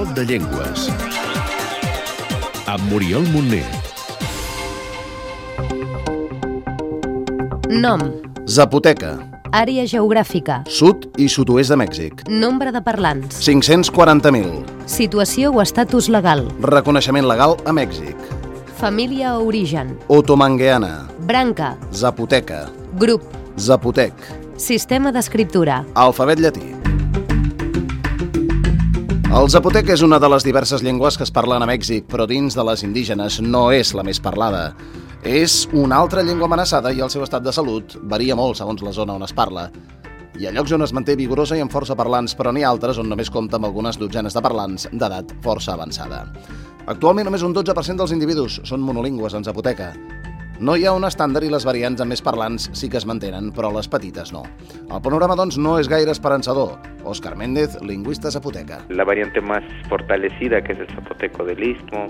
Do de Llengües. Amb Muriel Montner. Nom, Zapoteca, àrea geogràfica, sud i sud-oest de Mèxic. nombre de parlants, 540.000. situació o estatus legal, Reconeixement legal a Mèxic. família o origen, Otomangueana, branca, Zapoteca, grup, Zapotec, sistema d'escriptura, alfabet llatí. El zapotec és una de les diverses llengües que es parlen a Mèxic, però dins de les indígenes no és la més parlada. És una altra llengua amenaçada i el seu estat de salut varia molt segons la zona on es parla. Hi ha llocs on es manté vigorosa i amb força parlants, però n'hi ha altres on només compta amb algunes dotzenes de parlants d'edat força avançada. Actualment només un 12% dels individus són monolingües en zapoteca. No hi ha un estàndard i les variants amb més parlants sí que es mantenen, però les petites no. El panorama, doncs, no és gaire esperançador. Òscar Méndez, lingüista zapoteca. La variante más fortalecida, que es el zapoteco del Istmo,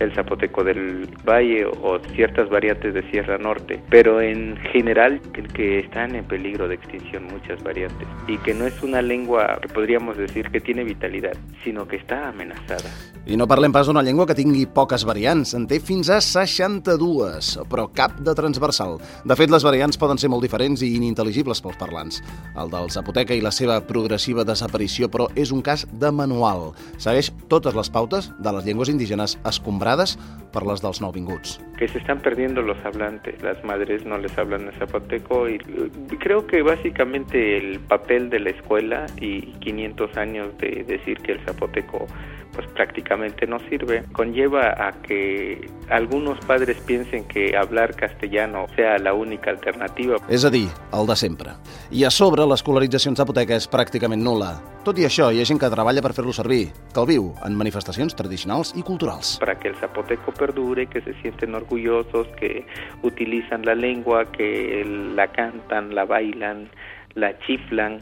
el zapoteco del Valle o ciertas variantes de Sierra Norte, pero en general que, que están en peligro de extinción muchas variantes y que no es una lengua que podríamos decir que tiene vitalidad, sino que está amenazada. I no parlem pas d'una llengua que tingui poques variants, en té fins a 62, però cap de transversal. De fet, les variants poden ser molt diferents i inintel·ligibles pels parlants. El del zapoteca i la seva progressiva desaparició, però, és un cas de manual. Segueix totes les pautes de les llengües indígenes escombrades per les dels nouvinguts. Que se están perdiendo los hablantes, las madres no les hablan en zapoteco y creo que básicamente el papel de la escuela y 500 años de decir que el zapoteco pues prácticamente no sirve, conlleva a que algunos padres piensen que hablar castellano sea la única alternativa. És a dir, el de sempre. I a sobre, l'escolarització en zapoteca és pràcticament nula. Tot i això, hi ha gent que treballa per fer-lo servir, que el viu en manifestacions tradicionals i culturals. para que el zapoteco perdure, que se sienten orgullosos, que utilizan la lengua, que la cantan, la bailan, la chiflan,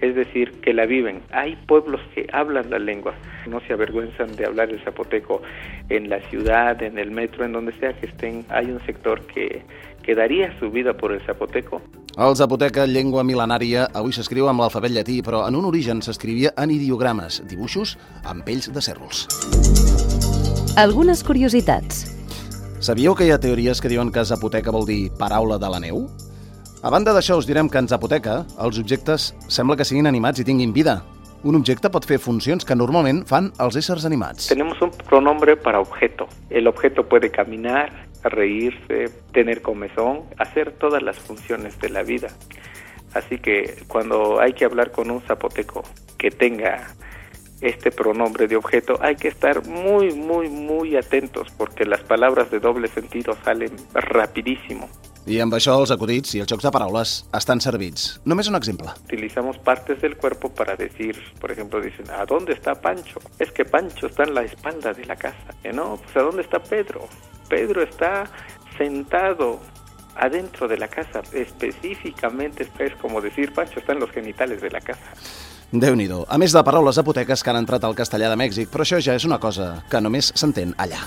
es decir, que la viven. Hay pueblos que hablan la lengua, no se avergüenzan de hablar el zapoteco en la ciudad, en el metro, en donde sea que estén. Hay un sector que, que daría su vida por el zapoteco. El zapoteca, llengua mil·lenària, avui s'escriu amb l'alfabet llatí, però en un origen s'escrivia en ideogrames, dibuixos amb pells de cèrvols. algunes curiositats, Sabíeu que hi ha teories que diuen que zapoteca vol dir paraula de la neu? A banda d'això, us direm que en zapoteca els objectes sembla que siguin animats i tinguin vida. Un objecte pot fer funcions que normalment fan els éssers animats. Tenemos un pronombre para objeto. El objeto puede caminar, reírse, tener comezón, hacer todas las funciones de la vida. Así que cuando hay que hablar con un zapoteco que tenga este pronombre de objeto, hay que estar muy, muy, muy atentos porque las palabras de doble sentido salen rapidísimo. I amb això els acudits i els jocs de paraules estan servits. Només un exemple. Utilizamos partes del cuerpo para decir, por ejemplo, dicen, ¿a dónde está Pancho? Es que Pancho está en la espalda de la casa. Eh, no, pues ¿a dónde está Pedro? Pedro está sentado adentro de la casa. Específicamente es como decir, Pancho está en los genitales de la casa. Déu nhi A més de paraules zapoteques que han entrat al castellà de Mèxic, però això ja és una cosa que només s'entén allà.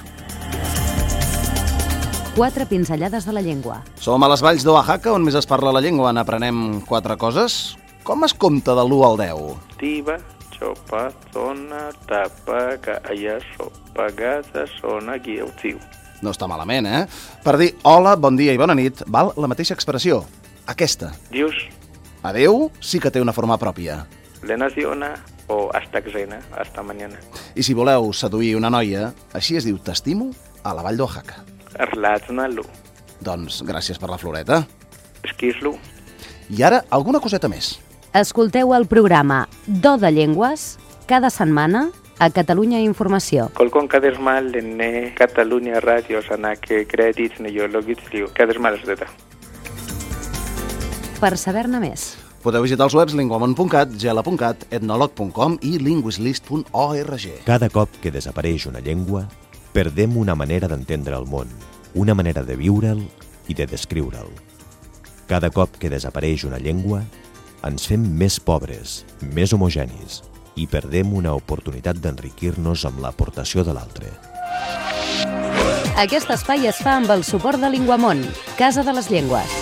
quatre pinzellades de la llengua, Som a les valls d'Oaxaca, on més es parla la llengua. N'aprenem quatre coses. Com es compta de l'1 al 10? Tiba, chopa, zona, tapa, calla, sopa, gasa, sona, guiautiu. No està malament, eh? Per dir hola, bon dia i bona nit val la mateixa expressió. Aquesta. Dios, Adeu sí que té una forma pròpia. Lenaciona o hasta xena, hasta mañana. I si voleu seduir una noia, així es diu t'estimo a la vall d'Oaxaca. Erlatsnalu, Doncs gràcies per la floreta. esquislu, I ara, alguna coseta més. escolteu el programa Do de Llengües cada setmana a Catalunya Informació. Colcon cadersmal ne Catalunya Radio Sanake Credits ne Yologitsliu. Cadersmal es deta. Per saber-ne més, Podeu visitar els webs linguamont.cat, gela.cat, etnolog.com i linguislist.org. Cada cop que desapareix una llengua, perdem una manera d'entendre el món, una manera de viure'l i de descriure'l. Cada cop que desapareix una llengua, ens fem més pobres, més homogenis i perdem una oportunitat d'enriquir-nos amb l'aportació de l'altre. aquest espai es fa amb el suport de Linguamont, Casa de les Llengües.